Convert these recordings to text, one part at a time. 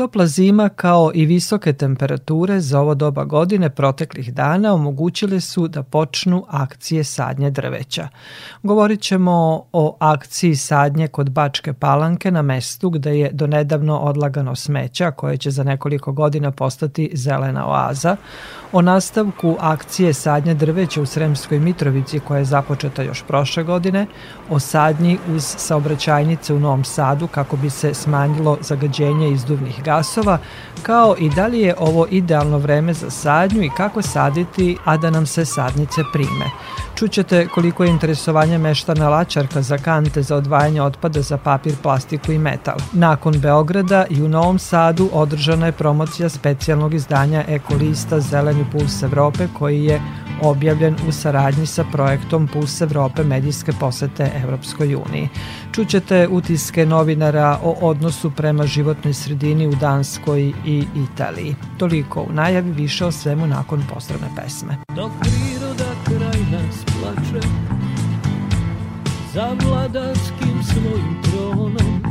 Topla zima kao i visoke temperature za ovo doba godine proteklih dana omogućile su da počnu akcije sadnje drveća. Govorit ćemo o akciji sadnje kod Bačke Palanke na mestu gde je donedavno odlagano smeća koje će za nekoliko godina postati zelena oaza, o nastavku akcije sadnje drveća u Sremskoj Mitrovici koja je započeta još prošle godine, o sadnji uz saobraćajnice u Novom Sadu kako bi se smanjilo zagađenje izduvnih gasova, kao i da li je ovo idealno vreme za sadnju i kako saditi, a da nam se sadnice prime. Čućete koliko je interesovanje meštana Lačarka za kante za odvajanje otpada za papir, plastiku i metal. Nakon Beograda i u Novom Sadu održana je promocija specijalnog izdanja Ekolista Zeleni puls Evrope koji je objavljen u saradnji sa projektom Puls Evrope medijske posete Evropskoj uniji. Čućete utiske novinara o odnosu prema životnoj sredini u Danskoj i Italiji. Toliko u najavi više o svemu nakon poslovne pesme. Dok priroda kraj nas plače Za vladarskim svojim tronom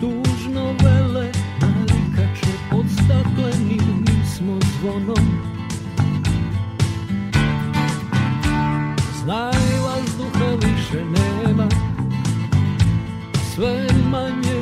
Tužno vele narikače Pod staklenim smo zvonom Znaj vazduha više nema Sve manje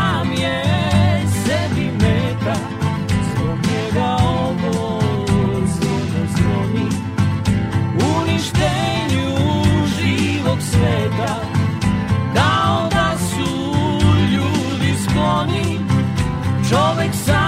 Čovek sam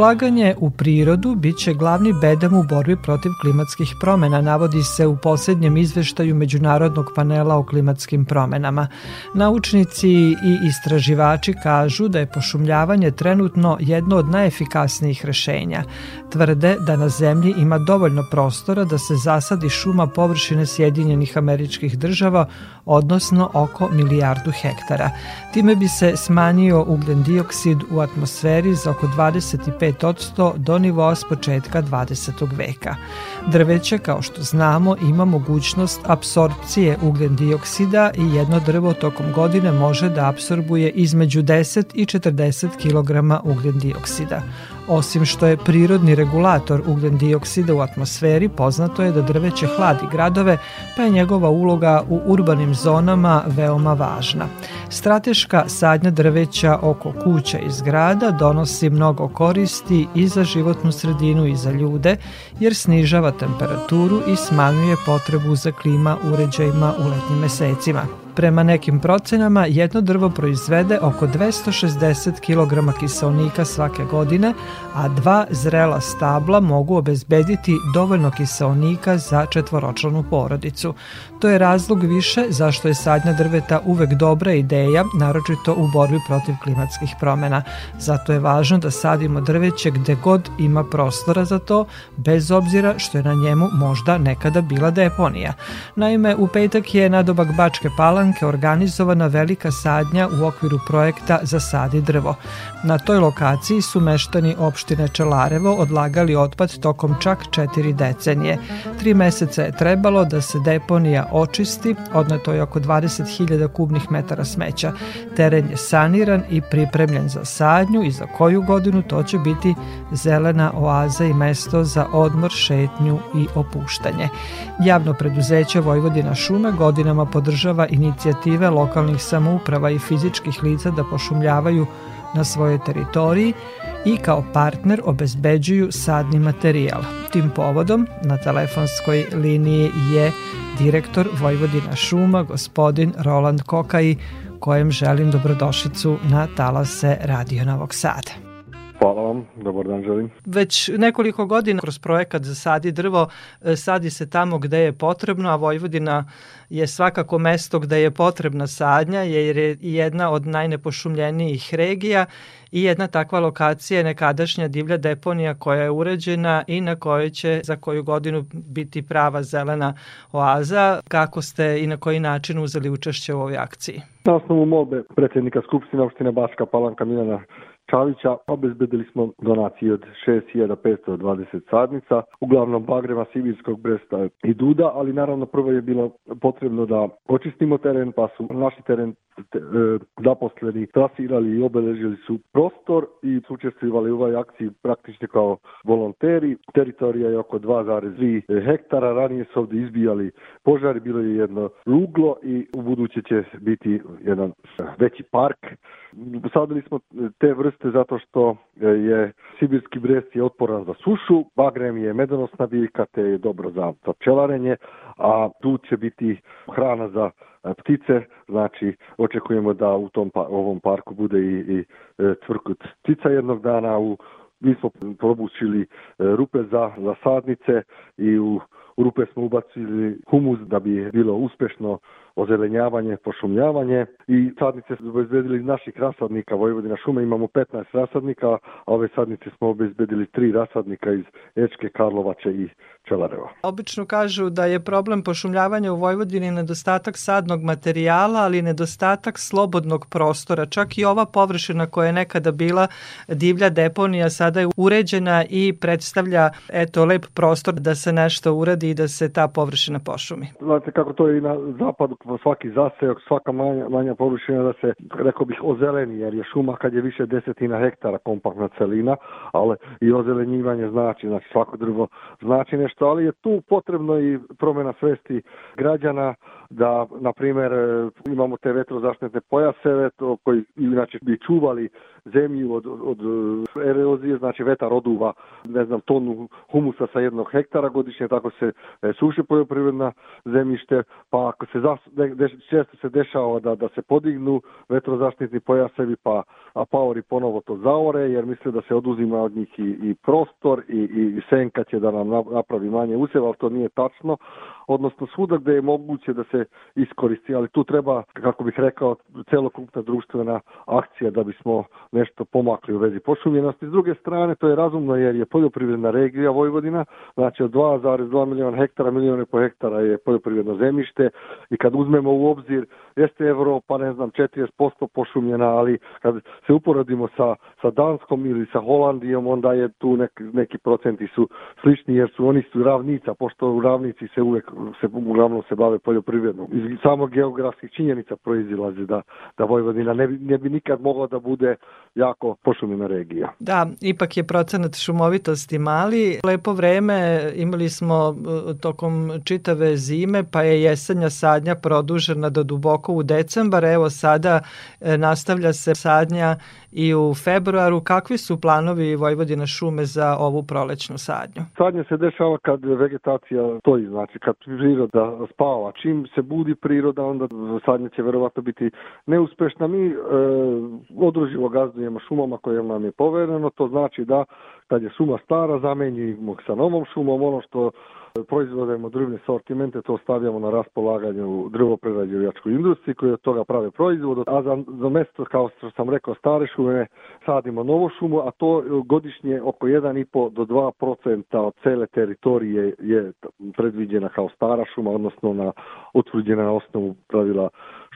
Ulaganje u prirodu biće glavni bedem u borbi protiv klimatskih promena, navodi se u posljednjem izveštaju Međunarodnog panela o klimatskim promenama. Naučnici i istraživači kažu da je pošumljavanje trenutno jedno od najefikasnijih rešenja. Tvrde da na zemlji ima dovoljno prostora da se zasadi šuma površine Sjedinjenih američkih država, odnosno oko milijardu hektara. Time bi se smanjio ugljen dioksid u atmosferi za oko 25% do nivoa s početka 20. veka. Drveće, kao što znamo, ima mogućnost apsorpcije ugljen dioksida i jedno drvo tokom godine može da apsorbuje između 10 i 40 kg ugljen dioksida. Osim što je prirodni regulator ugljen dioksida u atmosferi, poznato je da drveće hladi gradove, pa je njegova uloga u urbanim zonama veoma važna. Strateška sadnja drveća oko kuća i zgrada donosi mnogo koristi i za životnu sredinu i za ljude, jer snižava temperaturu i smanjuje potrebu za klima uređajima u letnjim mesecima. Prema nekim procenama, jedno drvo proizvede oko 260 kg kiselnika svake godine, a dva zrela stabla mogu obezbediti dovoljno kiselnika za četvoročlanu porodicu. To je razlog više zašto je sadnja drveta uvek dobra ideja, naročito u borbi protiv klimatskih promena. Zato je važno da sadimo drveće gde god ima prostora za to, bez obzira što je na njemu možda nekada bila deponija. Naime, u petak je na dobak Bačke Palanke organizovana velika sadnja u okviru projekta Zasadi drvo. Na toj lokaciji su meštani opštine Čelarevo odlagali otpad tokom čak četiri decenije. Tri meseca je trebalo da se deponija očisti, odneto je oko 20.000 kubnih metara smeća. Teren je saniran i pripremljen za sadnju i za koju godinu to će biti zelena oaza i mesto za odmor, šetnju i opuštanje. Javno preduzeće Vojvodina šume godinama podržava inicijative lokalnih samouprava i fizičkih lica da pošumljavaju na svojoj teritoriji i kao partner obezbeđuju sadni materijal. Tim povodom na telefonskoj liniji je direktor Vojvodina šuma, gospodin Roland Kokaj, kojem želim dobrodošlicu na talase Radio Novog Sada. Hvala vam, dobar dan želim. Već nekoliko godina kroz projekat Zasadi drvo e, sadi se tamo gde je potrebno, a Vojvodina je svakako mesto gde je potrebna sadnja jer je jedna od najnepošumljenijih regija i jedna takva lokacija je nekadašnja divlja deponija koja je uređena i na kojoj će za koju godinu biti prava zelena oaza. Kako ste i na koji način uzeli učešće u ovoj akciji? Na osnovu molbe predsjednika Skupštine opštine Baška Palanka Milana Čavića obezbedili smo donacije od 6520 sadnica, uglavnom bagrema Sibirskog Bresta i Duda, ali naravno prvo je bilo potrebno da očistimo teren, pa su naši teren te, e, trasirali i obeležili su prostor i su učestvovali u ovoj akciji praktično kao volonteri. Teritorija je oko 2,3 hektara, ranije su ovde izbijali požari, bilo je jedno ruglo i u buduće će biti jedan veći park. Sadili smo te vrste zato što je sibirski brest je otporan za sušu, bagrem je medonosna biljka te je dobro za, za pčelarenje, a tu će biti hrana za ptice, znači očekujemo da u tom pa, ovom parku bude i, i cvrkut ptica jednog dana. U mi smo probučili rupe za, za sadnice i u rupe smo ubacili humus da bi bilo uspešno ozelenjavanje, pošumljavanje i sadnice smo obezbedili iz naših rasadnika Vojvodina šume, imamo 15 rasadnika, a ove sadnice smo obezbedili tri rasadnika iz Ečke, Karlovače i Čelareva. Obično kažu da je problem pošumljavanja u Vojvodini nedostatak sadnog materijala, ali nedostatak slobodnog prostora. Čak i ova površina koja je nekada bila divlja deponija sada je uređena i predstavlja eto lep prostor da se nešto uradi i da se ta površina pošumi. Znate kako to je i na zapadu, svaki zasejak, svaka manja, manja površina da se, rekao bih, ozeleni, jer je šuma kad je više desetina hektara kompaktna celina, ali i ozelenjivanje znači, znači svako drvo znači nešto, ali je tu potrebno i promjena svesti građana, da, na primer, imamo te vetrozaštitne pojaseve to, koji inače bi čuvali zemlju od, od erozije, znači vetar oduva, ne znam, tonu humusa sa jednog hektara godišnje, tako se e, suši poljoprivredna zemljište, pa ako se zas, de, često se dešava da, da se podignu vetrozaštitni pojasevi, pa a paori ponovo to zaore, jer misle da se oduzima od njih i, i prostor i, i senka će da nam napravi manje usjeva, ali to nije tačno, odnosno svuda gde je moguće da se iskoristi, ali tu treba, kako bih rekao, celokupna društvena akcija da bismo nešto pomakli u vezi pošumljenosti. S druge strane, to je razumno jer je poljoprivredna regija Vojvodina, znači od 2,2 miliona hektara, milione po hektara je poljoprivredno zemljište i kad uzmemo u obzir jeste Evropa, ne znam, 40% pošumljena, ali kad se uporedimo sa, sa Danskom ili sa Holandijom, onda je tu nek, neki procenti su slični jer su oni su ravnica, pošto u ravnici se uvek se uglavnom se bave poljoprivrednom. Iz samo geografskih činjenica proizilaze da, da Vojvodina ne bi, ne bi nikad mogla da bude jako pošumljena regija. Da, ipak je procenat šumovitosti mali. Lepo vreme imali smo e, tokom čitave zime, pa je jesenja sadnja produžena do duboko u decembar. Evo sada e, nastavlja se sadnja i u februaru. Kakvi su planovi Vojvodina šume za ovu prolećnu sadnju? Sadnja se dešava kad vegetacija stoji, znači kad priroda spava. Čim se budi priroda, onda sadnja će verovatno biti neuspešna. Mi e, odruživo gazdujemo šumama koje nam je povereno, to znači da kad je šuma stara zamenjimo sa novom šumom, ono što proizvodimo drvne sortimente, to stavljamo na raspolaganje u drvoprerađivačkoj industriji koji od toga prave proizvod, a za, za mesto, kao što sam rekao, stare šume sadimo novu šumu, a to godišnje oko 1,5 do 2% od cele teritorije je predviđena kao stara šuma, odnosno na utvrđena na osnovu pravila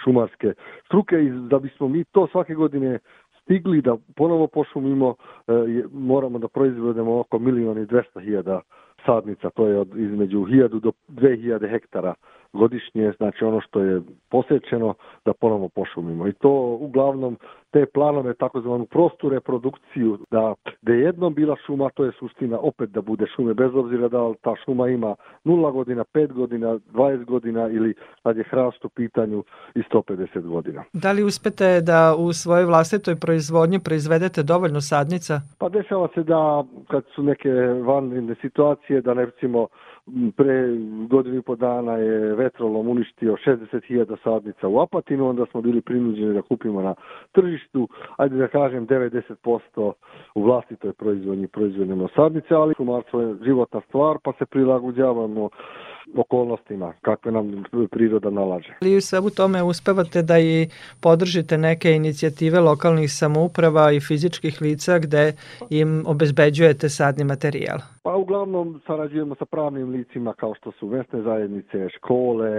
šumarske struke. I da bismo mi to svake godine stigli da ponovo pošumimo, e, moramo da proizvodimo oko milijon i 200 hiljada sadnica, to je od između 1000 do 2000 hektara godišnje, znači ono što je posjećeno da ponovno pošumimo. I to uglavnom te planove, takozvanu prostu reprodukciju, da, da je jednom bila šuma, to je suština opet da bude šume, bez obzira da li ta šuma ima 0 godina, 5 godina, 20 godina ili kad je hrast u pitanju i 150 godina. Da li uspete da u svojoj vlastitoj proizvodnji proizvedete dovoljno sadnica? Pa dešava se da kad su neke vanredne situacije, da ne recimo pre godinu i po dana je vetrolom uništio 60.000 sadnica u Apatinu, onda smo bili prinuđeni da kupimo na tržištu, ajde da kažem 90% u vlastitoj proizvodnji proizvodnemo sadnice, ali šumarstvo je životna stvar, pa se prilagođavamo okolnostima kakve nam priroda nalaže. Ali u svemu tome uspevate da i podržite neke inicijative lokalnih samouprava i fizičkih lica gde im obezbeđujete sadni materijal? Pa uglavnom sarađujemo sa pravnim licima kao što su mesne zajednice, škole,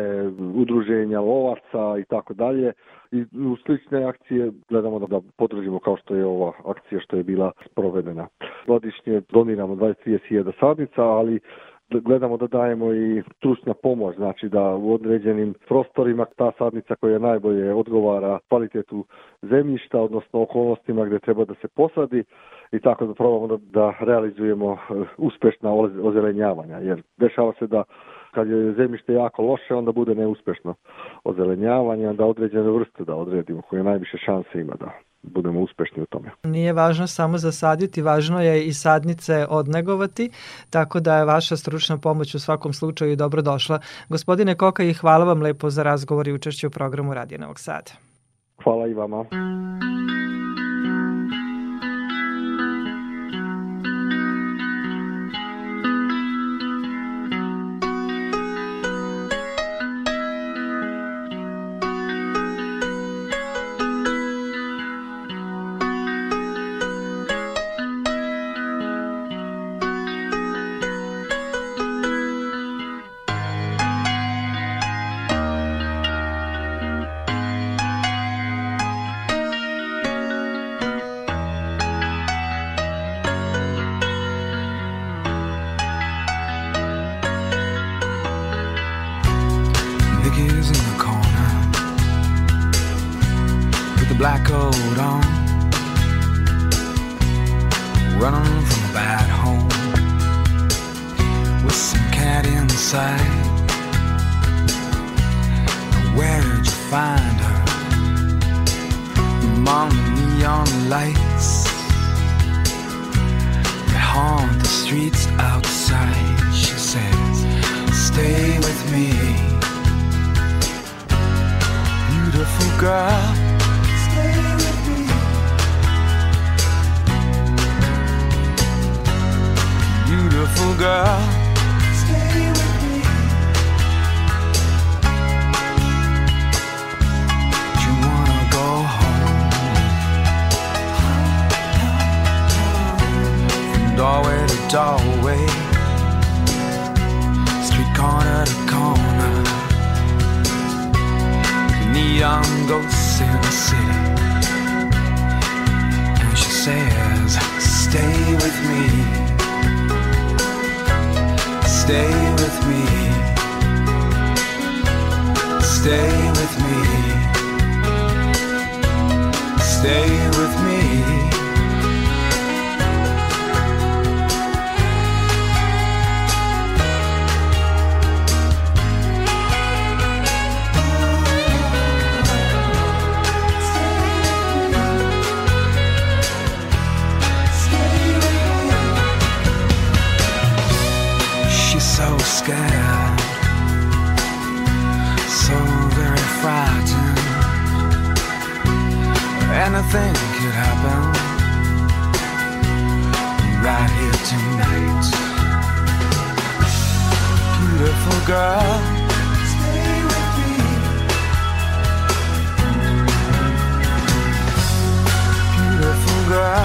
udruženja lovaca i tako dalje. I u slične akcije gledamo da, da podržimo kao što je ova akcija što je bila sprovedena. Godišnje doniramo 20.000 sadnica, ali gledamo da dajemo i stručna pomoć, znači da u određenim prostorima ta sadnica koja najbolje odgovara kvalitetu zemljišta, odnosno okolnostima gde treba da se posadi i tako da probamo da, da realizujemo e, uspešna ozelenjavanja, jer dešava se da kad je zemljište jako loše, onda bude neuspešno ozelenjavanje, da određene vrste da odredimo koje najviše šanse ima da budemo uspešni u tome. Nije važno samo zasaditi, važno je i sadnice odnegovati, tako da je vaša stručna pomoć u svakom slučaju dobro došla. Gospodine Koka i hvala vam lepo za razgovor i učešće u programu Radio Novog Sada. Hvala i vama. Stay with me. Stay with me. Stay with me. Stay with me. Anything could happen right here tonight. Beautiful girl. stay with me. Beautiful girl.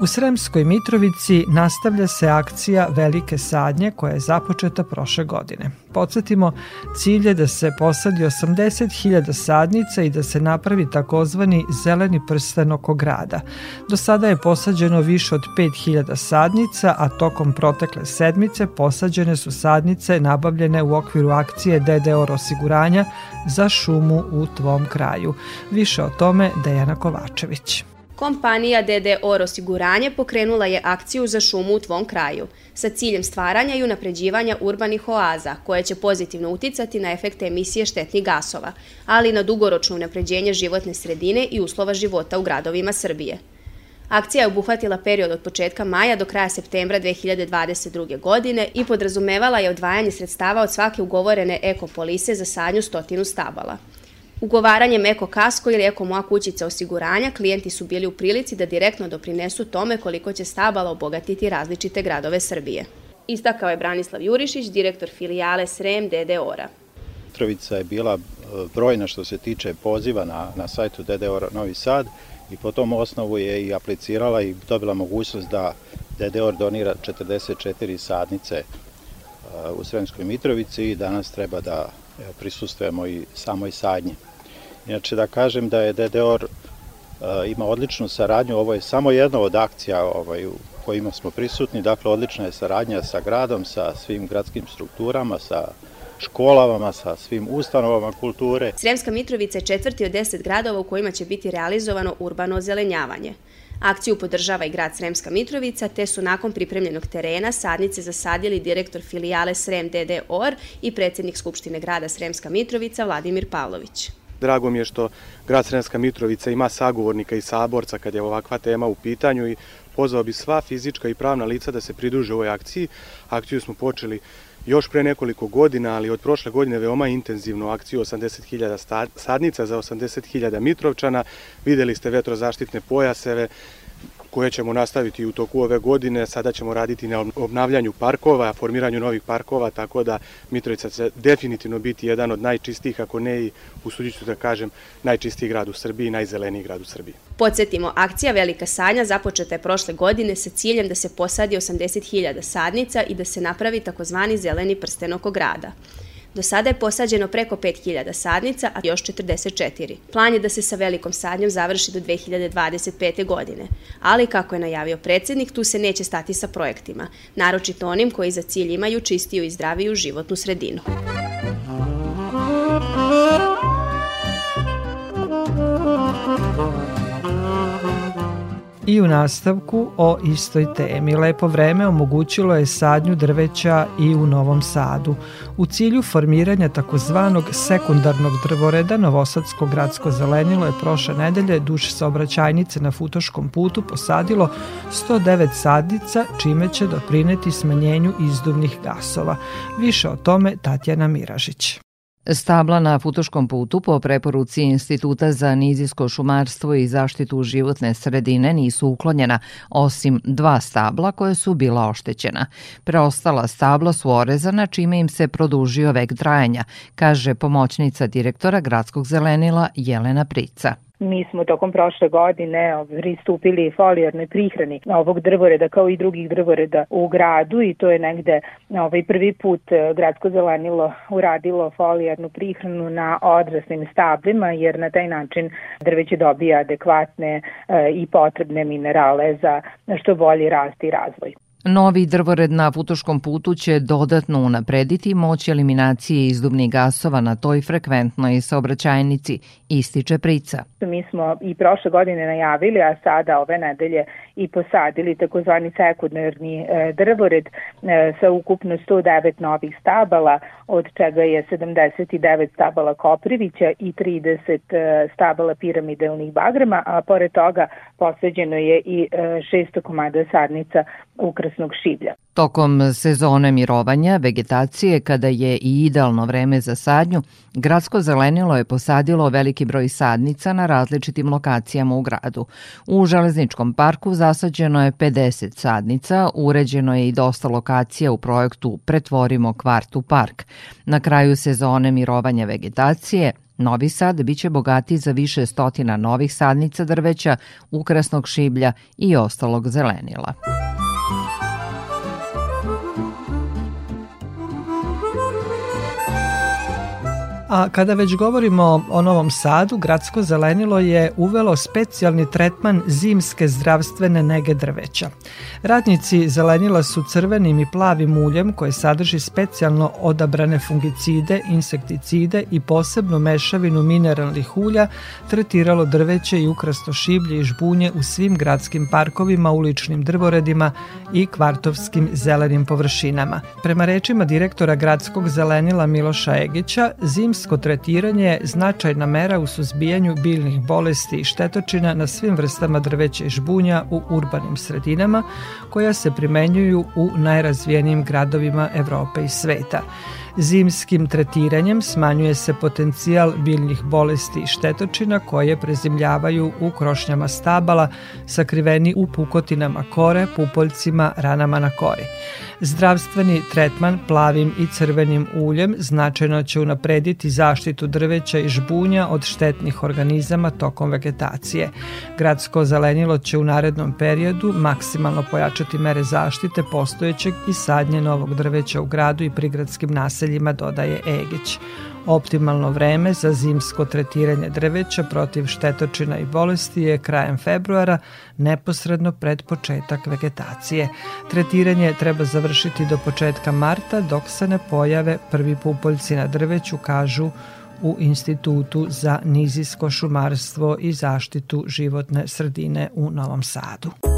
U Sremskoj Mitrovici nastavlja se akcija Velike sadnje koja je započeta prošle godine. Podsjetimo, cilj je da se posadi 80.000 sadnica i da se napravi takozvani zeleni prsten oko grada. Do sada je posađeno više od 5.000 sadnica, a tokom protekle sedmice posađene su sadnice nabavljene u okviru akcije DDOR osiguranja za šumu u tvom kraju. Više o tome Dejana Kovačević. Kompanija DDOR osiguranje pokrenula je akciju za šumu u tvom kraju sa ciljem stvaranja i unapređivanja urbanih oaza koje će pozitivno uticati na efekte emisije štetnih gasova, ali i na dugoročno unapređenje životne sredine i uslova života u gradovima Srbije. Akcija je obuhvatila period od početka maja do kraja septembra 2022. godine i podrazumevala je odvajanje sredstava od svake ugovorene ekopolise za sadnju stotinu stabala. Ugovaranjem Eko Kasko ili Eko Moja kućica osiguranja klijenti su bili u prilici da direktno doprinesu tome koliko će stabala obogatiti različite gradove Srbije. Istakao je Branislav Jurišić, direktor filijale SREM DDOR-a. Je bila e, brojna što se tiče poziva na, na sajtu DDOR Novi Sad i po tom osnovu je i aplicirala i dobila mogućnost da DDOR donira 44 sadnice e, u Sremskoj Mitrovici i danas treba da prisustujemo i samoj sadnji. Inače da kažem da je DDOR e, ima odličnu saradnju, ovo je samo jedna od akcija ovaj, u kojima smo prisutni, dakle odlična je saradnja sa gradom, sa svim gradskim strukturama, sa školama, sa svim ustanovama kulture. Sremska Mitrovica je četvrti od deset gradova u kojima će biti realizovano urbano ozelenjavanje. Akciju podržava i grad Sremska Mitrovica, te su nakon pripremljenog terena sadnice zasadili direktor filijale Srem DDOR i predsjednik Skupštine grada Sremska Mitrovica Vladimir Pavlović. Drago mi je što grad Sremska Mitrovica ima sagovornika i saborca kad je ovakva tema u pitanju i pozvao bi sva fizička i pravna lica da se pridruže ovoj akciji. Akciju smo počeli još pre nekoliko godina, ali od prošle godine veoma intenzivnu akciju 80.000 sadnica za 80.000 Mitrovčana. Videli ste vetrozaštitne pojaseve, koje ćemo nastaviti u toku ove godine. Sada ćemo raditi na obnavljanju parkova, formiranju novih parkova, tako da Mitrovica će definitivno biti jedan od najčistijih, ako ne i usudit ću da kažem, najčistiji grad u Srbiji, najzeleniji grad u Srbiji. Podsjetimo, akcija Velika sadnja započeta je prošle godine sa ciljem da se posadi 80.000 sadnica i da se napravi takozvani zeleni prsten oko grada. Do sada je posađeno preko 5000 sadnica, a još 44. Plan je da se sa velikom sadnjom završi do 2025. godine, ali kako je najavio predsednik, tu se neće stati sa projektima, naročito onim koji za cilj imaju čistiju i zdraviju životnu sredinu. I u nastavku o istoj temi. Lepo vreme omogućilo je sadnju drveća i u Novom Sadu. U cilju formiranja takozvanog sekundarnog drvoreda Novosadsko gradsko zelenilo je prošle nedelje duž saobraćajnice na Futoškom putu posadilo 109 sadnica, čime će doprineti smanjenju izduvnih gasova. Više o tome Tatjana Miražić. Stabla na Futoškom putu po preporuci Instituta za nizijsko šumarstvo i zaštitu životne sredine nisu uklonjena, osim dva stabla koje su bila oštećena. Preostala stabla su orezana čime im se produžio vek trajanja, kaže pomoćnica direktora gradskog zelenila Jelena Prica. Mi smo tokom prošle godine pristupili folijarnoj prihrani ovog drvoreda kao i drugih drvoreda u gradu i to je negde ovaj prvi put e, gradsko zelenilo uradilo folijarnu prihranu na odraslim stablima jer na taj način drveće dobija adekvatne e, i potrebne minerale za što bolji rast i razvoj. Novi drvored na Futoškom putu će dodatno unaprediti moć eliminacije izdubnih gasova na toj frekventnoj saobraćajnici, ističe Prica. Mi smo i prošle godine najavili, a sada ove nedelje i posadili takozvani sekundarni e, drvored e, sa ukupno 109 novih stabala, od čega je 79 stabala koprivića i 30 e, stabala piramidalnih bagrama, a pored toga posađeno je i 600 komada sadnica ukrasnog šiblja. Tokom sezone mirovanja vegetacije, kada je i idealno vreme za sadnju, gradsko zelenilo je posadilo veliki broj sadnica na različitim lokacijama u gradu. U Železničkom parku zasađeno je 50 sadnica, uređeno je i dosta lokacija u projektu Pretvorimo kvart u park. Na kraju sezone mirovanja vegetacije, Novi Sad biće bogati za više stotina novih sadnica drveća, ukrasnog šiblja i ostalog zelenila. A kada već govorimo o Novom Sadu, Gradsko zelenilo je uvelo specijalni tretman zimske zdravstvene nege drveća. Radnici zelenila su crvenim i plavim uljem koje sadrži specijalno odabrane fungicide, insekticide i posebnu mešavinu mineralnih ulja tretiralo drveće i ukrasto šiblje i žbunje u svim gradskim parkovima, uličnim drvoredima i kvartovskim zelenim površinama. Prema rečima direktora Gradskog zelenila Miloša Egića, zimske Zimsko tretiranje je značajna mera u suzbijanju biljnih bolesti i štetočina na svim vrstama drveća i žbunja u urbanim sredinama koja se primenjuju u najrazvijenijim gradovima Evrope i sveta. Zimskim tretiranjem smanjuje se potencijal biljnih bolesti i štetočina koje prezimljavaju u krošnjama stabala, sakriveni u pukotinama kore, pupoljcima, ranama na kori. Zdravstveni tretman plavim i crvenim uljem značajno će unaprediti zaštitu drveća i žbunja od štetnih organizama tokom vegetacije. Gradsko zelenilo će u narednom periodu maksimalno pojačati mere zaštite postojećeg i sadnje novog drveća u gradu i prigradskim naseljima, dodaje Egić. Optimalno vreme za zimsko tretiranje drveća protiv štetočina i bolesti je krajem februara, neposredno pred početak vegetacije. Tretiranje treba završiti do početka marta dok se ne pojave prvi pupoljci na drveću, kažu u Institutu za nizijsko šumarstvo i zaštitu životne sredine u Novom Sadu.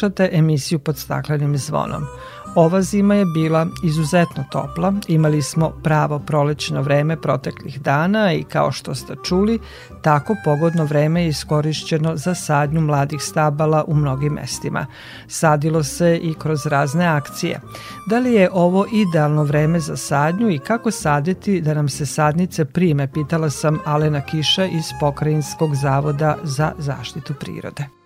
Slušate emisiju pod staklenim zvonom. Ova zima je bila izuzetno topla, imali smo pravo prolećno vreme proteklih dana i kao što ste čuli, tako pogodno vreme je iskorišćeno za sadnju mladih stabala u mnogim mestima. Sadilo se i kroz razne akcije. Da li je ovo idealno vreme za sadnju i kako saditi da nam se sadnice prime, pitala sam Alena Kiša iz Pokrajinskog zavoda za zaštitu prirode.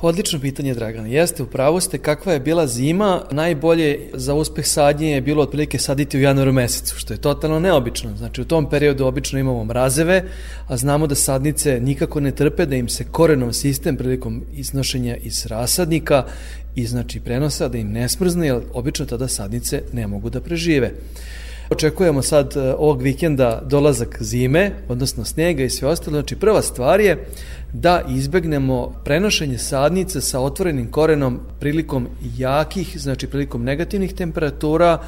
Odlično pitanje, Dragana. Jeste, upravo ste kakva je bila zima. Najbolje za uspeh sadnje je bilo otprilike saditi u januaru mesecu, što je totalno neobično. Znači, u tom periodu obično imamo mrazeve, a znamo da sadnice nikako ne trpe da im se korenom sistem prilikom iznošenja iz rasadnika i znači prenosa da im ne smrzne, jer obično tada sadnice ne mogu da prežive. Očekujemo sad e, ovog vikenda dolazak zime, odnosno snega i sve ostalo. Znači prva stvar je da izbegnemo prenošenje sadnice sa otvorenim korenom prilikom jakih, znači prilikom negativnih temperatura,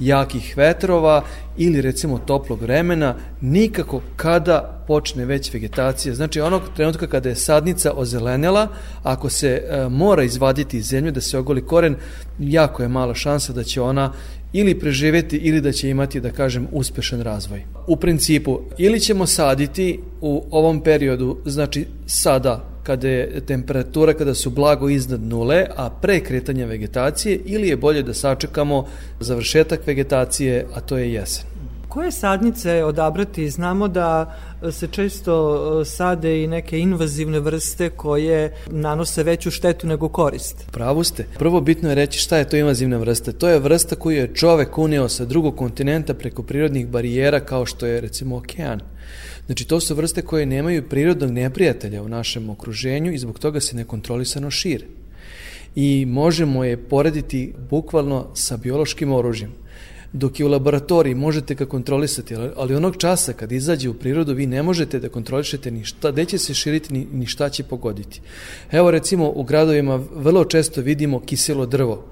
jakih vetrova ili recimo toplog vremena, nikako kada počne već vegetacija. Znači onog trenutka kada je sadnica ozelenela, ako se e, mora izvaditi iz zemlje da se ogoli koren, jako je mala šansa da će ona ili preživeti ili da će imati, da kažem, uspešan razvoj. U principu, ili ćemo saditi u ovom periodu, znači sada kada je temperatura, kada su blago iznad nule, a pre kretanja vegetacije, ili je bolje da sačekamo završetak vegetacije, a to je jesen. Koje sadnice odabrati? Znamo da se često e, sade i neke invazivne vrste koje nanose veću štetu nego korist. Pravu ste. Prvo bitno je reći šta je to invazivna vrsta. To je vrsta koju je čovek uneo sa drugog kontinenta preko prirodnih barijera kao što je recimo okean. Znači to su vrste koje nemaju prirodnog neprijatelja u našem okruženju i zbog toga se nekontrolisano šire. I možemo je porediti bukvalno sa biološkim oružjem dok je u laboratoriji možete ga kontrolisati, ali onog časa kad izađe u prirodu vi ne možete da kontrolišete ni šta, gde će se širiti ni, ni šta će pogoditi. Evo recimo u gradovima vrlo često vidimo kiselo drvo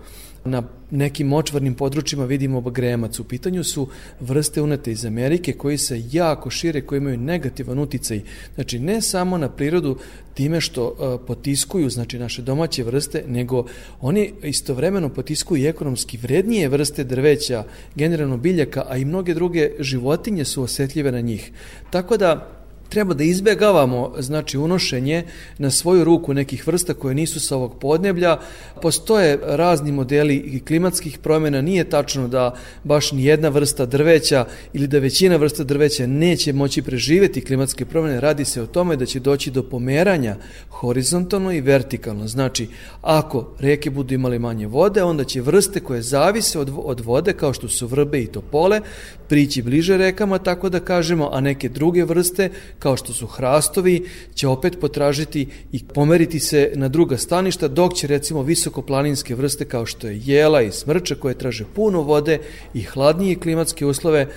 na nekim močvarnim područjima vidimo gremac. U pitanju su vrste unete iz Amerike koji se jako šire, koji imaju negativan uticaj. Znači, ne samo na prirodu time što uh, potiskuju znači naše domaće vrste, nego oni istovremeno potiskuju i ekonomski vrednije vrste drveća, generalno biljaka, a i mnoge druge životinje su osetljive na njih. Tako da treba da izbegavamo znači unošenje na svoju ruku nekih vrsta koje nisu sa ovog podneblja. Postoje razni modeli i klimatskih promjena, nije tačno da baš ni jedna vrsta drveća ili da većina vrsta drveća neće moći preživeti klimatske promjene, radi se o tome da će doći do pomeranja horizontalno i vertikalno. Znači, ako reke budu imali manje vode, onda će vrste koje zavise od, od vode, kao što su vrbe i topole, prići bliže rekama, tako da kažemo, a neke druge vrste, kao što su hrastovi, će opet potražiti i pomeriti se na druga staništa, dok će recimo visokoplaninske vrste kao što je jela i smrča koje traže puno vode i hladnije klimatske uslove,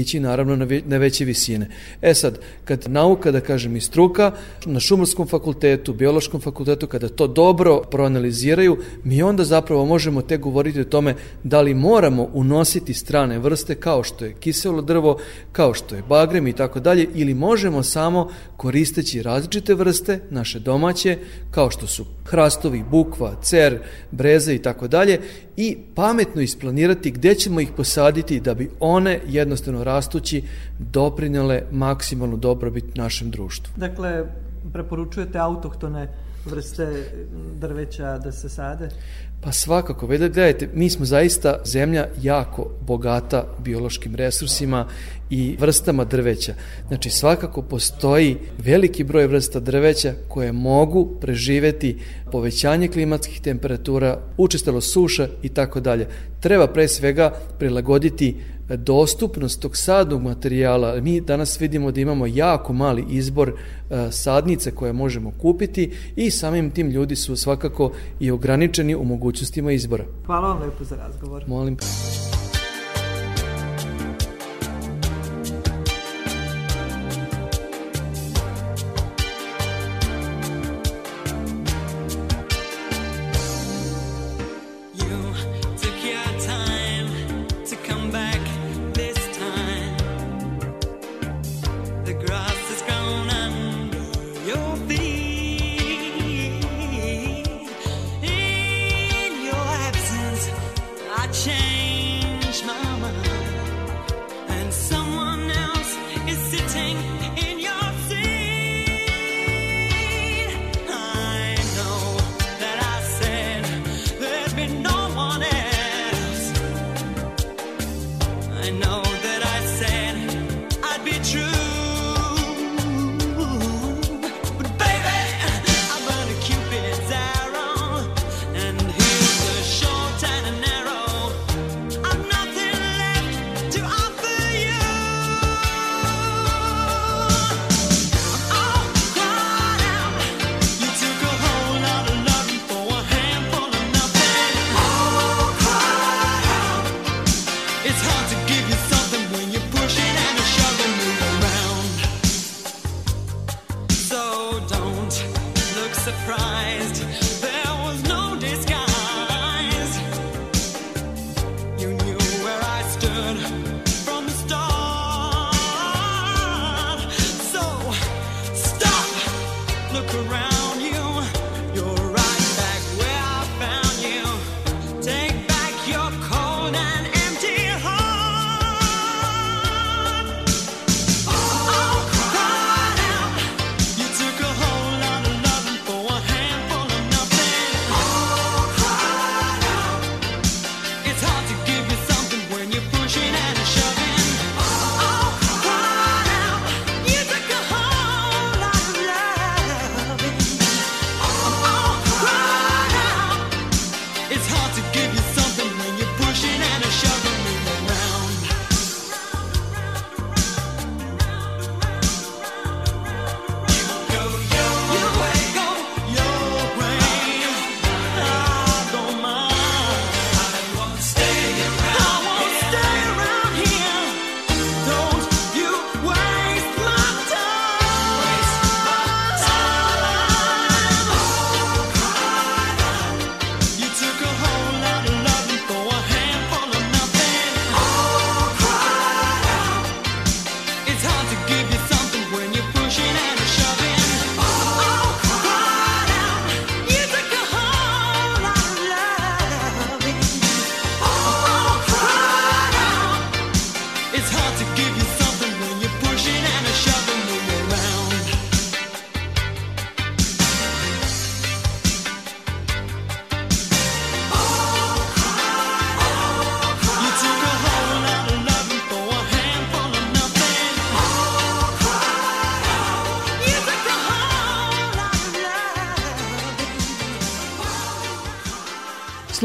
ići naravno na, na veće visine. E sad, kad nauka, da kažem i struka, na šumarskom fakultetu, biološkom fakultetu, kada to dobro proanaliziraju, mi onda zapravo možemo te govoriti o tome da li moramo unositi strane vrste kao što je kiselo drvo, kao što je bagrem i tako dalje, ili možemo samo koristeći različite vrste, naše domaće, kao što su hrastovi, bukva, cer, breze i tako dalje, i pametno isplanirati gde ćemo ih posaditi da bi one jednostavno rastući doprinjale maksimalnu dobrobit našem društvu. Dakle, preporučujete autohtone vrste drveća da se sade? Pa svakako, gledajte, mi smo zaista zemlja jako bogata biološkim resursima i vrstama drveća. Znači svakako postoji veliki broj vrsta drveća koje mogu preživeti povećanje klimatskih temperatura, učestalo suša i tako dalje. Treba pre svega prilagoditi dostupnost tog sadnog materijala. Mi danas vidimo da imamo jako mali izbor e, sadnice koje možemo kupiti i samim tim ljudi su svakako i ograničeni u mogućnostima izbora. Hvala vam lepo za razgovor. Molim.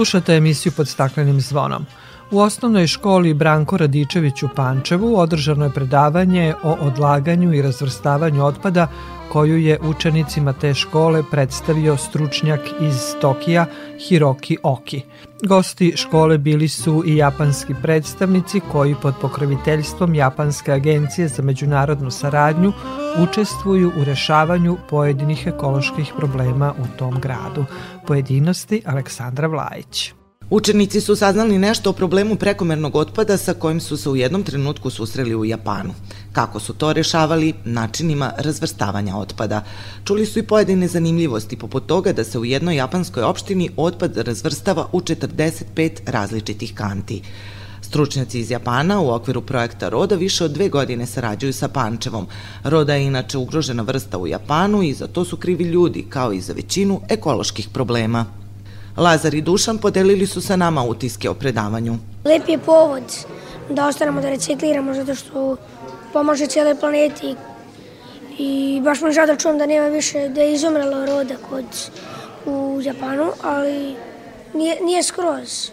Slušate emisiju pod staklenim zvonom. U osnovnoj školi Branko Radičević u Pančevu održano je predavanje o odlaganju i razvrstavanju otpada koju je učenicima te škole predstavio stručnjak iz Tokija Hiroki Oki. Gosti škole bili su i japanski predstavnici koji pod pokroviteljstvom Japanske agencije za međunarodnu saradnju učestvuju u rešavanju pojedinih ekoloških problema u tom gradu. Pojedinosti Aleksandra Vlajić. Učenici su saznali nešto o problemu prekomernog otpada sa kojim su se u jednom trenutku susreli u Japanu. Kako su to rešavali, načinima razvrstavanja otpada. Čuli su i pojedine zanimljivosti, poput toga da se u jednoj japanskoj opštini otpad razvrstava u 45 različitih kanti. Stručnjaci iz Japana u okviru projekta Roda više od dve godine sarađuju sa Pančevom. Roda je inače ugrožena vrsta u Japanu i za to su krivi ljudi, kao i za većinu ekoloških problema. Lazar i Dušan podelili su sa nama utiske o predavanju. Lep je povod da ostanemo da recikliramo zato što pomaže cijeloj planeti i baš mi žao da čujem da nema više, da je izumrela roda kod, u Japanu, ali nije, nije skroz.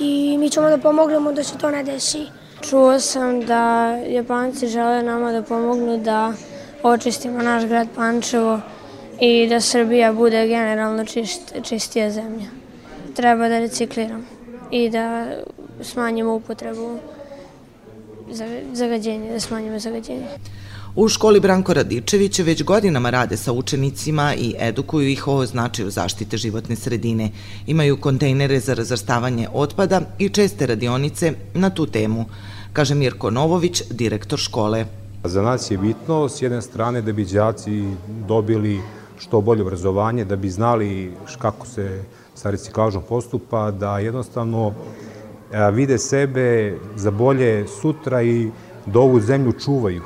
I mi ćemo da pomognemo da se to ne desi. Čuo sam da Japanci žele nama da pomognu da očistimo naš grad Pančevo i da Srbija bude generalno čist, čistija zemlja. Treba da recikliramo i da smanjimo upotrebu zagađenja, da smanjimo zagađenje. U školi Branko Radičević već godinama rade sa učenicima i edukuju ih o značaju zaštite životne sredine. Imaju kontejnere za razvrstavanje otpada i česte radionice na tu temu, kaže Mirko Novović, direktor škole. Za nas je bitno s jedne strane da bi đaci dobili što bolje obrazovanje, da bi znali kako se sa reciklažom postupa, da jednostavno e, vide sebe za bolje sutra i da ovu zemlju čuvaju.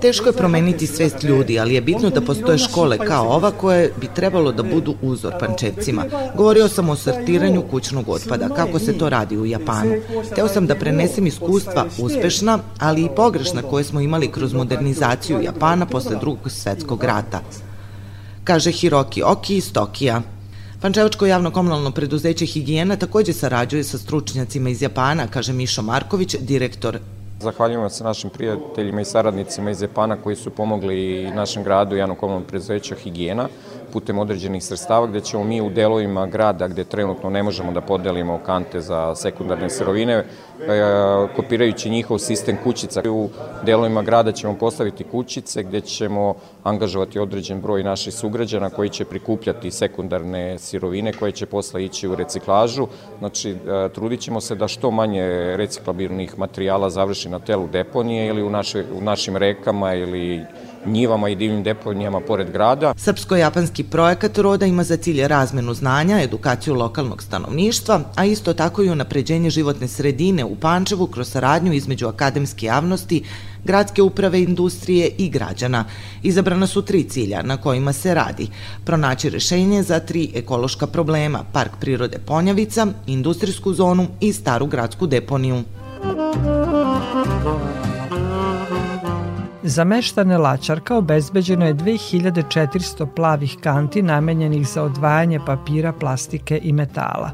Teško je promeniti svest ljudi, ali je bitno da postoje škole kao ova koje bi trebalo da budu uzor pančevcima. Govorio sam o sortiranju kućnog otpada, kako se to radi u Japanu. Teo sam da prenesem iskustva uspešna, ali i pogrešna koje smo imali kroz modernizaciju Japana posle drugog svetskog rata kaže Hiroki Oki iz Tokija. Pančevačko javno komunalno preduzeće Higijena takođe sarađuje sa stručnjacima iz Japana, kaže Mišo Marković, direktor Zahvaljujemo se našim prijateljima i saradnicima iz Japana koji su pomogli i našem gradu javno komunalnom preduzeću Higijena putem određenih sredstava gde ćemo mi u delovima grada gde trenutno ne možemo da podelimo kante za sekundarne sirovine, e, kopirajući njihov sistem kućica. U delovima grada ćemo postaviti kućice gde ćemo angažovati određen broj naših sugrađana koji će prikupljati sekundarne sirovine koje će posle ići u reciklažu. Znači, e, trudit ćemo se da što manje reciklabilnih materijala završi na telu deponije ili u, naše, u našim rekama ili njivama i divnim deponijama pored grada. Srpsko-japanski projekat Roda ima za cilj razmenu znanja, edukaciju lokalnog stanovništva, a isto tako i unapređenje životne sredine u Pančevu kroz saradnju između akademske javnosti, gradske uprave, industrije i građana. Izabrana su tri cilja na kojima se radi. Pronaći rešenje za tri ekološka problema, Park prirode Ponjavica, industrijsku zonu i staru gradsku deponiju. Za meštane Lačarka obezbeđeno je 2400 plavih kanti namenjenih za odvajanje papira, plastike i metala.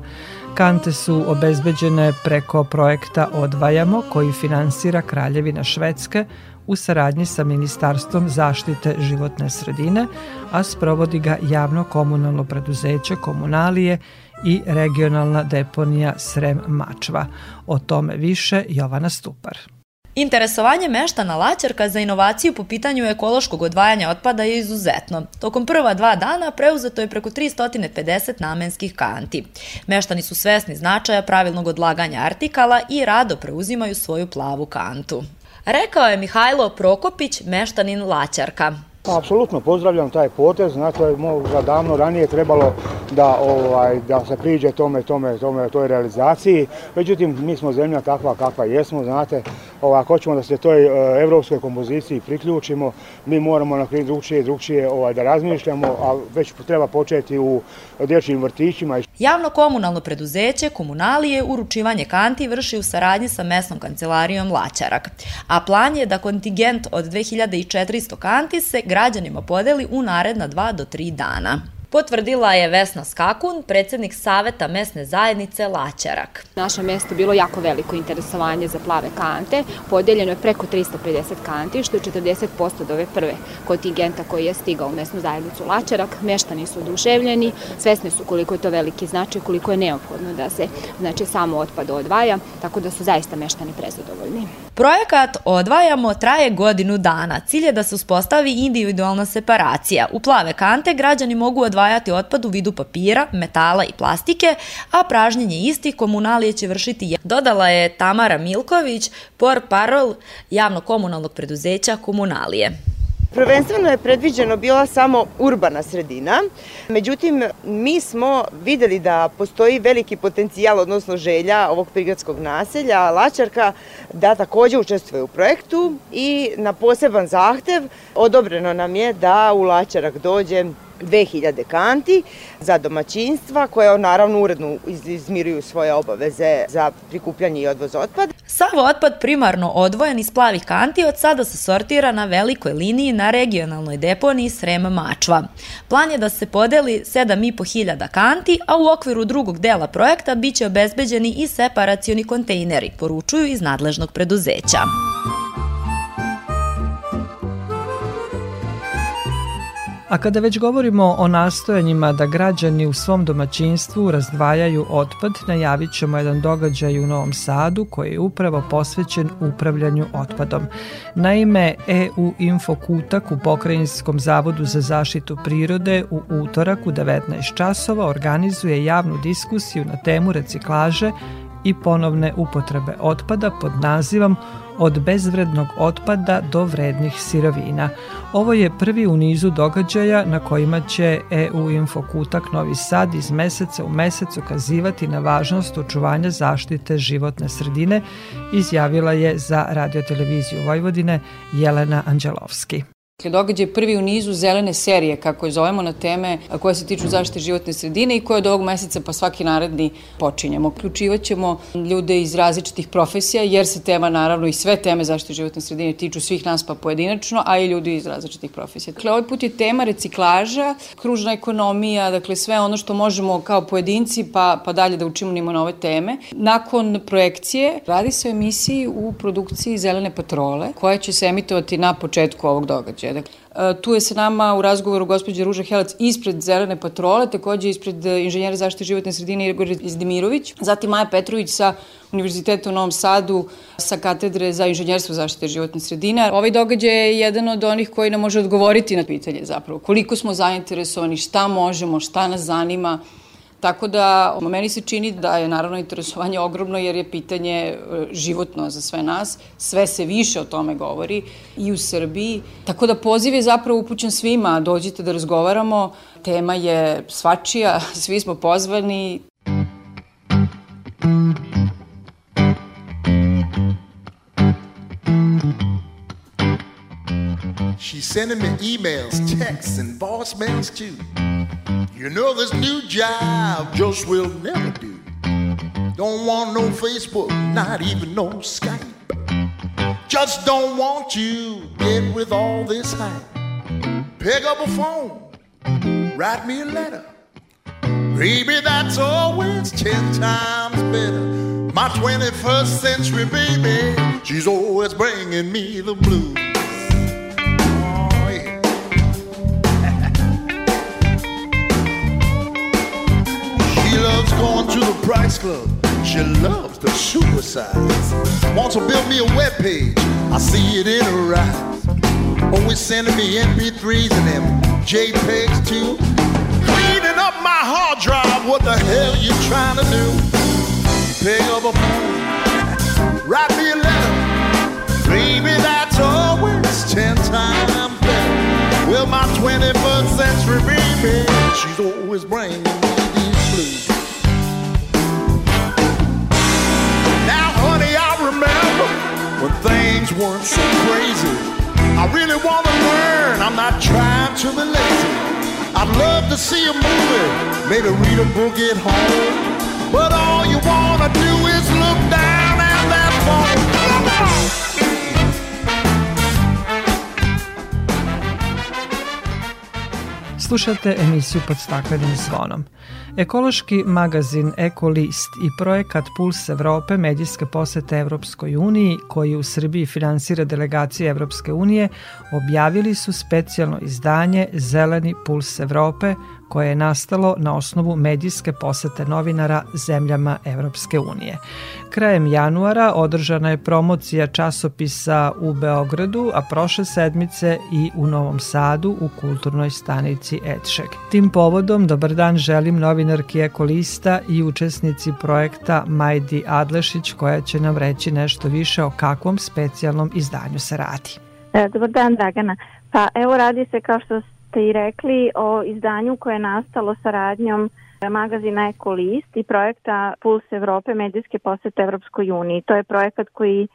Kante su obezbeđene preko projekta Odvajamo koji finansira Kraljevina Švedske u saradnji sa Ministarstvom zaštite životne sredine, a sprovodi ga javno komunalno preduzeće Komunalije i regionalna deponija Srem Mačva. O tome više Jovana Stupar. Interesovanje meštana Laćarka za inovaciju po pitanju ekološkog odvajanja otpada je izuzetno. Tokom prva dva dana preuzeto je preko 350 namenskih kanti. Meštani su svesni značaja pravilnog odlaganja artikala i rado preuzimaju svoju plavu kantu. Rekao je Mihajlo Prokopić, meštanin Laćarka. Pa, apsolutno pozdravljam taj potez, znate, možda davno ranije trebalo da, ovaj, da se priđe tome, tome, tome, toj realizaciji, međutim, mi smo zemlja takva kakva jesmo, znate, ovaj, ako hoćemo da se toj uh, evropskoj kompoziciji priključimo, mi moramo na drugčije i drugčije ovaj, da razmišljamo, a već treba početi u dječjim vrtićima. Javno komunalno preduzeće Komunalije uručivanje kanti vrši u saradnji sa mesnom kancelarijom Laćarak, a plan je da kontingent od 2400 kanti se građanima podeli u naredna 2 do 3 dana. Potvrdila je Vesna Skakun, predsednik Saveta mesne zajednice Laćarak. Naše mesto bilo jako veliko interesovanje za plave kante, podeljeno je preko 350 kanti, što je 40% od ove prve kontingenta koji je stigao u mesnu zajednicu Laćarak. Meštani su oduševljeni, svesni su koliko je to veliki značaj, koliko je neophodno da se znači, samo otpad odvaja, tako da su zaista meštani prezadovoljni. Projekat Odvajamo traje godinu dana. Cilj je da se uspostavi individualna separacija. U plave kante građani mogu odvajati otpad u vidu papira, metala i plastike, a pražnjenje istih komunalije će vršiti dodala je Tamara Milković, por parol javno-komunalnog preduzeća Komunalije. Prvenstveno je predviđeno bila samo urbana sredina, međutim mi smo videli da postoji veliki potencijal, odnosno želja ovog prigradskog naselja, Lačarka, da takođe učestvuje u projektu i na poseban zahtev odobreno nam je da u Lačarak dođe 2000 kanti za domaćinstva koje naravno uredno izmiruju svoje obaveze za prikupljanje i odvoz otpada. Sav otpad primarno odvojen iz plavih kanti od sada se sortira na velikoj liniji na regionalnoj deponiji Srem Mačva. Plan je da se podeli 7500 kanti, a u okviru drugog dela projekta biće obezbeđeni i separacioni kontejneri, poručuju iz nadležnog preduzeća. A kada već govorimo o nastojanjima da građani u svom domaćinstvu razdvajaju otpad, najavit ćemo jedan događaj u Novom Sadu koji je upravo posvećen upravljanju otpadom. Naime, EU Info Kutak u Pokrajinskom zavodu za zaštitu prirode u utorak u 19 časova organizuje javnu diskusiju na temu reciklaže i ponovne upotrebe otpada pod nazivom od bezvrednog otpada do vrednih sirovina. Ovo je prvi u nizu događaja na kojima će EU Info Kutak Novi Sad iz meseca u mesec ukazivati na važnost očuvanja zaštite životne sredine, izjavila je za radioteleviziju Vojvodine Jelena Anđelovski. Događaj prvi u nizu zelene serije, kako je zovemo, na teme koje se tiču zaštite životne sredine i koje od ovog meseca pa svaki naredni počinjemo. Ključivaćemo ljude iz različitih profesija, jer se tema, naravno, i sve teme zaštite životne sredine tiču svih nas pa pojedinačno, a i ljudi iz različitih profesija. Dakle, ovaj put je tema reciklaža, kružna ekonomija, dakle, sve ono što možemo kao pojedinci pa, pa dalje da učimo nimo na ove teme. Nakon projekcije radi se o emisiji u produkciji Zelene patrole, koja će se emitovati na početku ovog događaja događaja. Dakle, tu je sa nama u razgovoru gospođa Ruža Helac ispred Zelene patrole, takođe ispred e, inženjera zaštite životne sredine Igor Izdimirović, zatim Maja Petrović sa Univerziteta u Novom Sadu sa katedre za inženjerstvo zaštite životne sredine. Ovaj događaj je jedan od onih koji nam može odgovoriti na pitanje zapravo koliko smo zainteresovani, šta možemo, šta nas zanima, Tako da meni se čini da je naravno interesovanje ogromno jer je pitanje e, životno za sve nas. Sve se više o tome govori i u Srbiji. Tako da poziv je zapravo upućen svima. Dođite da razgovaramo. Tema je svačija, svi smo pozvani. She's sending me emails, texts, and voicemails too. You know this new job just will never do. Don't want no Facebook, not even no Skype. Just don't want you get with all this hype. Pick up a phone, write me a letter. Baby, that's always ten times better. My 21st century baby, she's always bringing me the blues. Price Club. She loves the suicides. Wants to build me a web page. I see it in her eyes. Oh, always sending me MP3s and them JPEGs too. Cleaning up my hard drive. What the hell you trying to do? Pick up a phone. Write me a letter. Baby, that's always ten times better. Well, my 21st century baby, she's always bringing me these blues. When things weren't so crazy. I really want to learn, I'm not trying to be lazy. I'd love to see a movie, maybe read a book at home. But all you want to do is look down at that phone. Slušate emisiju pod staklenim zvonom. Ekološki magazin Ekolist i projekat Puls Evrope medijske posete Evropskoj uniji, koji u Srbiji finansira delegacija Evropske unije, objavili su specijalno izdanje Zeleni Puls Evrope, koje je nastalo na osnovu medijske posete novinara zemljama Evropske unije. Krajem januara održana je promocija časopisa u Beogradu, a prošle sedmice i u Novom Sadu u kulturnoj stanici Etšeg. Tim povodom, dobar dan želim novinarki Ekolista i učesnici projekta Majdi Adlešić koja će nam reći nešto više o kakvom specijalnom izdanju se radi. E, dobar dan Dragana. Pa evo radi se kao što ste i rekli o izdanju koje je nastalo saradnjom magazina Ekolist i projekta Puls Evrope medijske posete Evropskoj uniji. To je projekat koji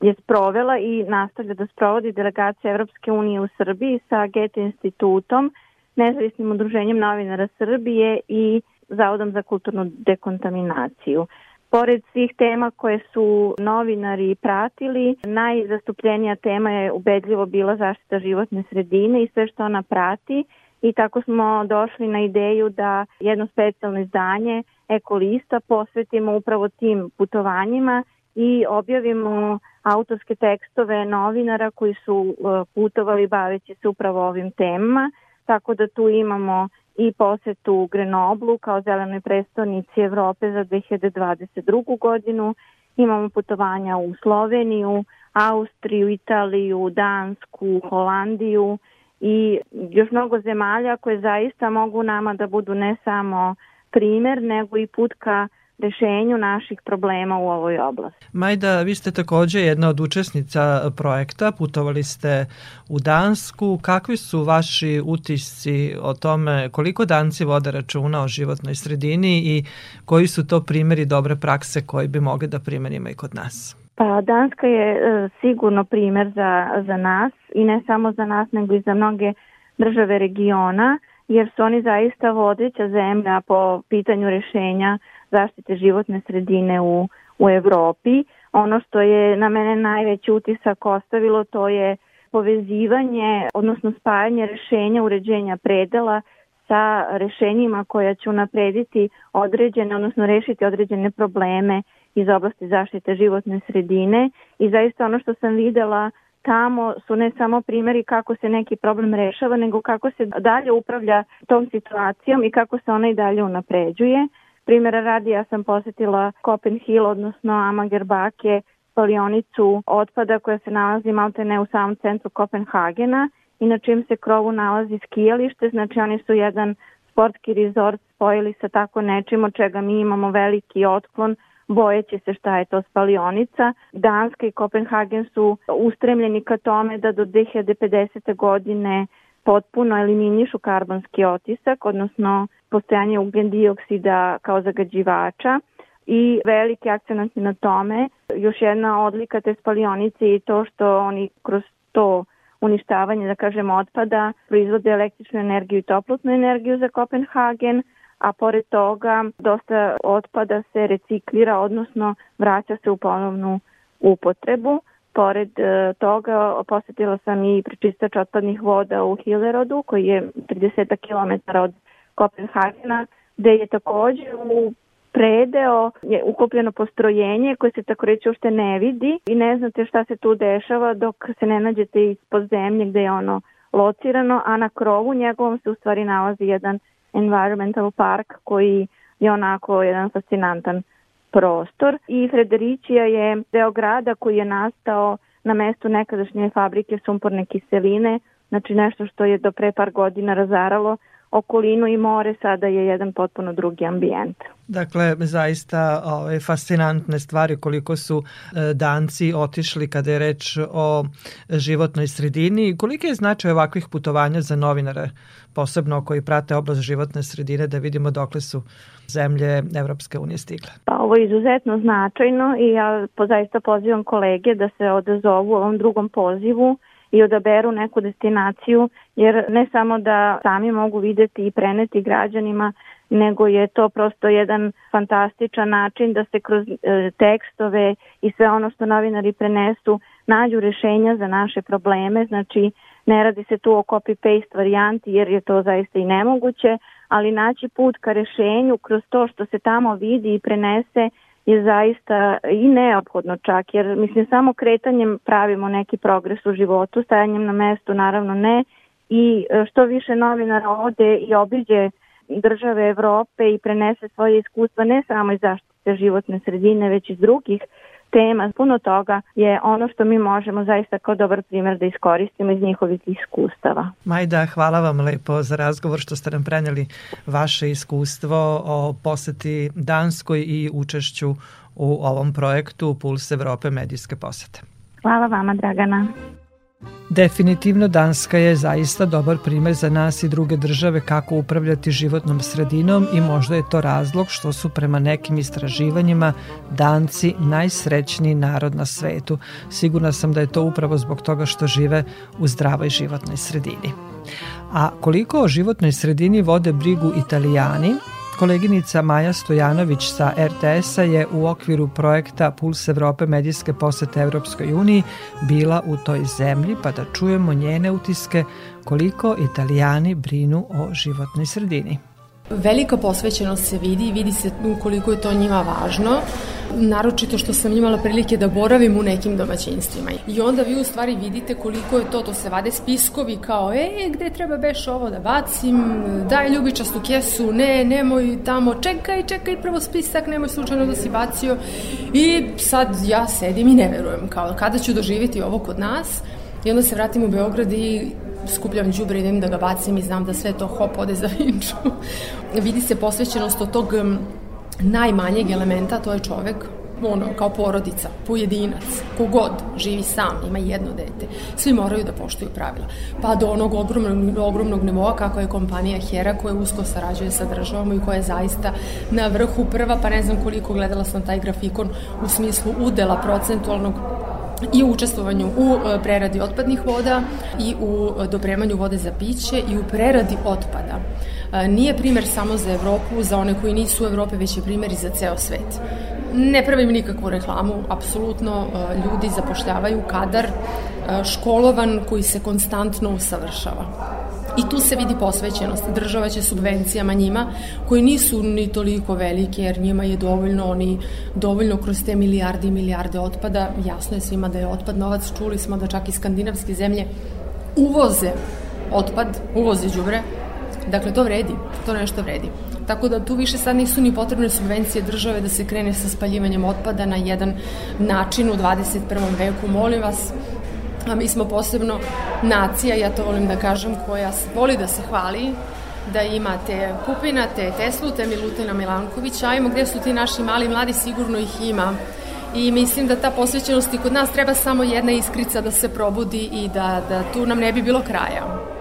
je sprovela i nastavlja da sprovodi delegacija Evropske unije u Srbiji sa Gete institutom, nezavisnim udruženjem novinara Srbije i Zavodom za kulturnu dekontaminaciju. Pored svih tema koje su novinari pratili, najzastupljenija tema je ubedljivo bila zaštita životne sredine i sve što ona prati. I tako smo došli na ideju da jedno specijalno izdanje Ekolista posvetimo upravo tim putovanjima i objavimo autorske tekstove novinara koji su e, putovali baveći se upravo ovim temama, tako da tu imamo i posetu Grenoblu kao zelenoj prestonici Evrope za 2022. godinu. Imamo putovanja u Sloveniju, Austriju, Italiju, Dansku, Holandiju i još mnogo zemalja koje zaista mogu nama da budu ne samo primer, nego i put ka rešenju naših problema u ovoj oblasti. Majda, vi ste takođe jedna od učesnica projekta, putovali ste u Dansku. Kakvi su vaši utisci o tome koliko danci vode računa o životnoj sredini i koji su to primeri dobre prakse koji bi mogli da primenimo i kod nas? Pa Danska je e, sigurno primer za, za nas i ne samo za nas nego i za mnoge države regiona jer su oni zaista vodeća zemlja po pitanju rešenja zaštite životne sredine u, u Evropi. Ono što je na mene najveći utisak ostavilo to je povezivanje, odnosno spajanje rešenja uređenja predela sa rešenjima koja će unaprediti određene, odnosno rešiti određene probleme iz oblasti zaštite životne sredine i zaista ono što sam videla tamo su ne samo primjeri kako se neki problem rešava, nego kako se dalje upravlja tom situacijom i kako se ona i dalje unapređuje. Primjera radi ja sam posetila Copenhill, odnosno Amagerbake, spalionicu otpada koja se nalazi maltene u samom centru Kopenhagena i na čim se krovu nalazi skijalište, znači oni su jedan sportski rezort spojili sa tako nečim od čega mi imamo veliki otklon bojeći se šta je to spalionica. Danska i Kopenhagen su ustremljeni ka tome da do 2050. godine potpuno eliminišu karbonski otisak, odnosno postojanje ugljen dioksida kao zagađivača i veliki akcent na tome. Još jedna odlika te spalionice je to što oni kroz to uništavanje, da kažemo, otpada proizvode električnu energiju i toplotnu energiju za Kopenhagen, a pored toga dosta otpada se reciklira, odnosno vraća se u ponovnu upotrebu. Pored e, toga posetila sam i prečistač otpadnih voda u Hillerodu koji je 30 km od Kopenhagena gde je takođe u predeo je ukopljeno postrojenje koje se tako reći uopšte ne vidi i ne znate šta se tu dešava dok se ne nađete ispod zemlje gde je ono locirano, a na krovu njegovom se u stvari nalazi jedan environmental park koji je onako jedan fascinantan prostor. I Fredericija je deo grada koji je nastao na mestu nekadašnje fabrike sumporne kiseline, znači nešto što je do pre par godina razaralo okolinu i more sada je jedan potpuno drugi ambijent. Dakle, zaista ove, fascinantne stvari koliko su e, danci otišli kada je reč o životnoj sredini. Koliki je značaj ovakvih putovanja za novinare, posebno koji prate oblast životne sredine, da vidimo dokle su zemlje Evropske unije stigle? Pa ovo je izuzetno značajno i ja po, zaista pozivam kolege da se odazovu ovom drugom pozivu i odaberu neku destinaciju, jer ne samo da sami mogu videti i preneti građanima, nego je to prosto jedan fantastičan način da se kroz e, tekstove i sve ono što novinari prenesu nađu rešenja za naše probleme, znači Ne radi se tu o copy-paste varijanti jer je to zaista i nemoguće, ali naći put ka rešenju kroz to što se tamo vidi i prenese je zaista i neophodno čak, jer mislim samo kretanjem pravimo neki progres u životu, stajanjem na mestu naravno ne i e, što više novinara ode i obiđe države Evrope i prenese svoje iskustva ne samo iz zaštite životne sredine, već iz drugih tema, puno toga je ono što mi možemo zaista kao dobar primjer da iskoristimo iz njihovih iskustava. Majda, hvala vam lepo za razgovor što ste nam preneli vaše iskustvo o poseti Danskoj i učešću u ovom projektu Puls Evrope medijske posete. Hvala vama, Dragana. Definitivno Danska je zaista dobar primer za nas i druge države kako upravljati životnom sredinom i možda je to razlog što su prema nekim istraživanjima Danci najsrećniji narod na svetu. Sigurna sam da je to upravo zbog toga što žive u zdravoj životnoj sredini. A koliko o životnoj sredini vode brigu Italijani, Koleginica Maja Stojanović sa RTS-a je u okviru projekta Puls Evrope medijske posete Evropskoj uniji bila u toj zemlji pa da čujemo njene utiske koliko italijani brinu o životnoj sredini. Velika posvećenost se vidi i vidi se koliko je to njima važno naročito što sam imala prilike da boravim u nekim domaćinstvima. I onda vi u stvari vidite koliko je to, to se vade spiskovi kao, e, gde treba beš ovo da bacim, daj ljubičastu kesu, ne, nemoj tamo, čekaj, čekaj, prvo spisak, nemoj slučajno da si bacio. I sad ja sedim i ne verujem, kao, kada ću doživiti ovo kod nas, I onda se vratim u Beograd i skupljam džubre, idem da ga bacim i znam da sve to hop ode za vinču. Vidi se posvećenost od tog najmanjeg elementa, to je čovek, ono, kao porodica, pojedinac, kogod živi sam, ima jedno dete, svi moraju da poštuju pravila. Pa do onog ogromnog, ogromnog nivoa kako je kompanija Hera koja usko sarađuje sa državom i koja je zaista na vrhu prva, pa ne znam koliko gledala sam taj grafikon u smislu udela procentualnog i u učestvovanju u e, preradi otpadnih voda i u e, dopremanju vode za piće i u preradi otpada. E, nije primer samo za Evropu, za one koji nisu u Evrope, već je primer i za ceo svet. Ne pravim nikakvu reklamu, apsolutno ljudi zapošljavaju kadar školovan koji se konstantno usavršava. I tu se vidi posvećenost. Država će subvencijama njima, koji nisu ni toliko velike, jer njima je dovoljno, oni dovoljno kroz te milijarde i milijarde otpada, jasno je svima da je otpad novac, čuli smo da čak i skandinavske zemlje uvoze otpad, uvoze đubre, dakle to vredi, to nešto vredi. Tako da tu više sad nisu ni potrebne subvencije države da se krene sa spaljivanjem otpada na jedan način u 21. veku. Molim vas, a mi smo posebno nacija, ja to volim da kažem, koja voli da se hvali, da imate Pupina, te Teslu, te Milutina Milankovića, ajmo gde su ti naši mali mladi, sigurno ih ima. I mislim da ta posvećenost i kod nas treba samo jedna iskrica da se probudi i da, da tu nam ne bi bilo kraja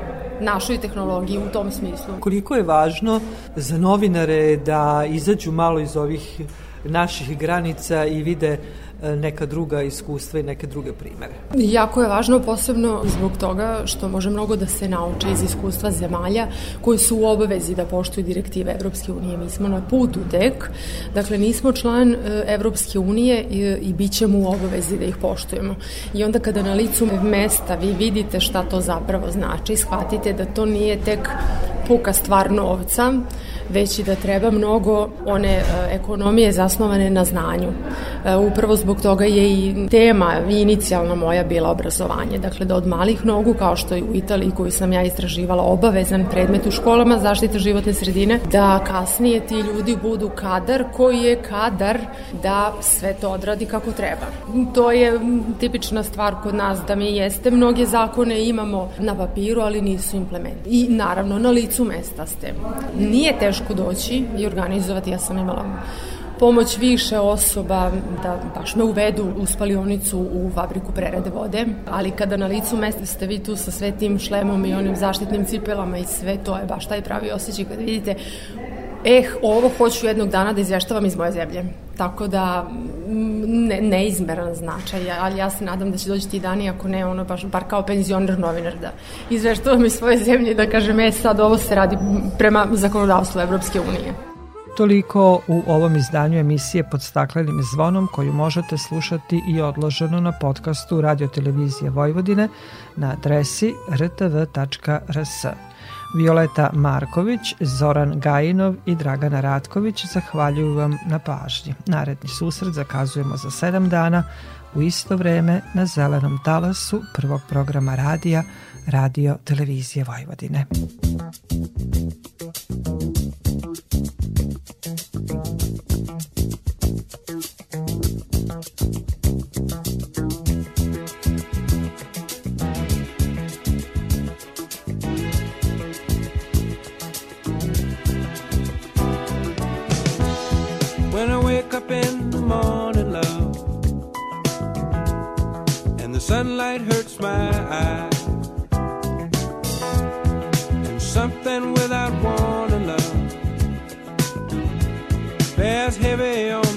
našoj tehnologiji u tom smislu. Koliko je važno za novinare da izađu malo iz ovih naših granica i vide neka druga iskustva i neke druge primere. Jako je važno posebno zbog toga što može mnogo da se nauče iz iskustva zemalja koji su u obavezi da poštuju direktive Evropske unije. Mi smo na putu tek, dakle nismo član e, Evropske unije i, i bit ćemo u obavezi da ih poštujemo. I onda kada na licu mesta vi vidite šta to zapravo znači, shvatite da to nije tek puka stvar novca, već i da treba mnogo one e, ekonomije zasnovane na znanju. E, upravo zbog toga je i tema inicijalna moja bila obrazovanje. Dakle, da od malih nogu, kao što je u Italiji koju sam ja istraživala, obavezan predmet u školama zaštite životne sredine, da kasnije ti ljudi budu kadar koji je kadar da sve to odradi kako treba. To je tipična stvar kod nas da mi jeste mnoge zakone imamo na papiru, ali nisu implementi. I naravno na licu mesta ste. Nije teško teško doći i organizovati. Ja sam imala pomoć više osoba da baš me uvedu u spalionicu u fabriku prerade vode, ali kada na licu mesta ste vi tu sa sve tim šlemom i onim zaštitnim cipelama i sve to je baš taj pravi osjećaj kada vidite eh, ovo hoću jednog dana da izveštavam iz moje zemlje. Tako da, mm, ne, neizmeran značaj, ali ja se nadam da će doći ti dani, ako ne, ono, baš, bar kao penzioner novinar, da izveštavam iz svoje zemlje da kažem, e, sad ovo se radi prema zakonodavstvu Evropske unije. Toliko u ovom izdanju emisije pod staklenim zvonom koju možete slušati i odloženo na podcastu Radio Televizije Vojvodine na adresi rtv.rs. Violeta Marković, Zoran Gajinov i Dragana Ratković zahvaljuju vam na pažnji. Naredni susret zakazujemo za sedam dana u isto vreme na zelenom talasu prvog programa radija Radio Televizije Vojvodine. wake up in the morning, love, and the sunlight hurts my eyes. And something without warning, love, bears heavy on.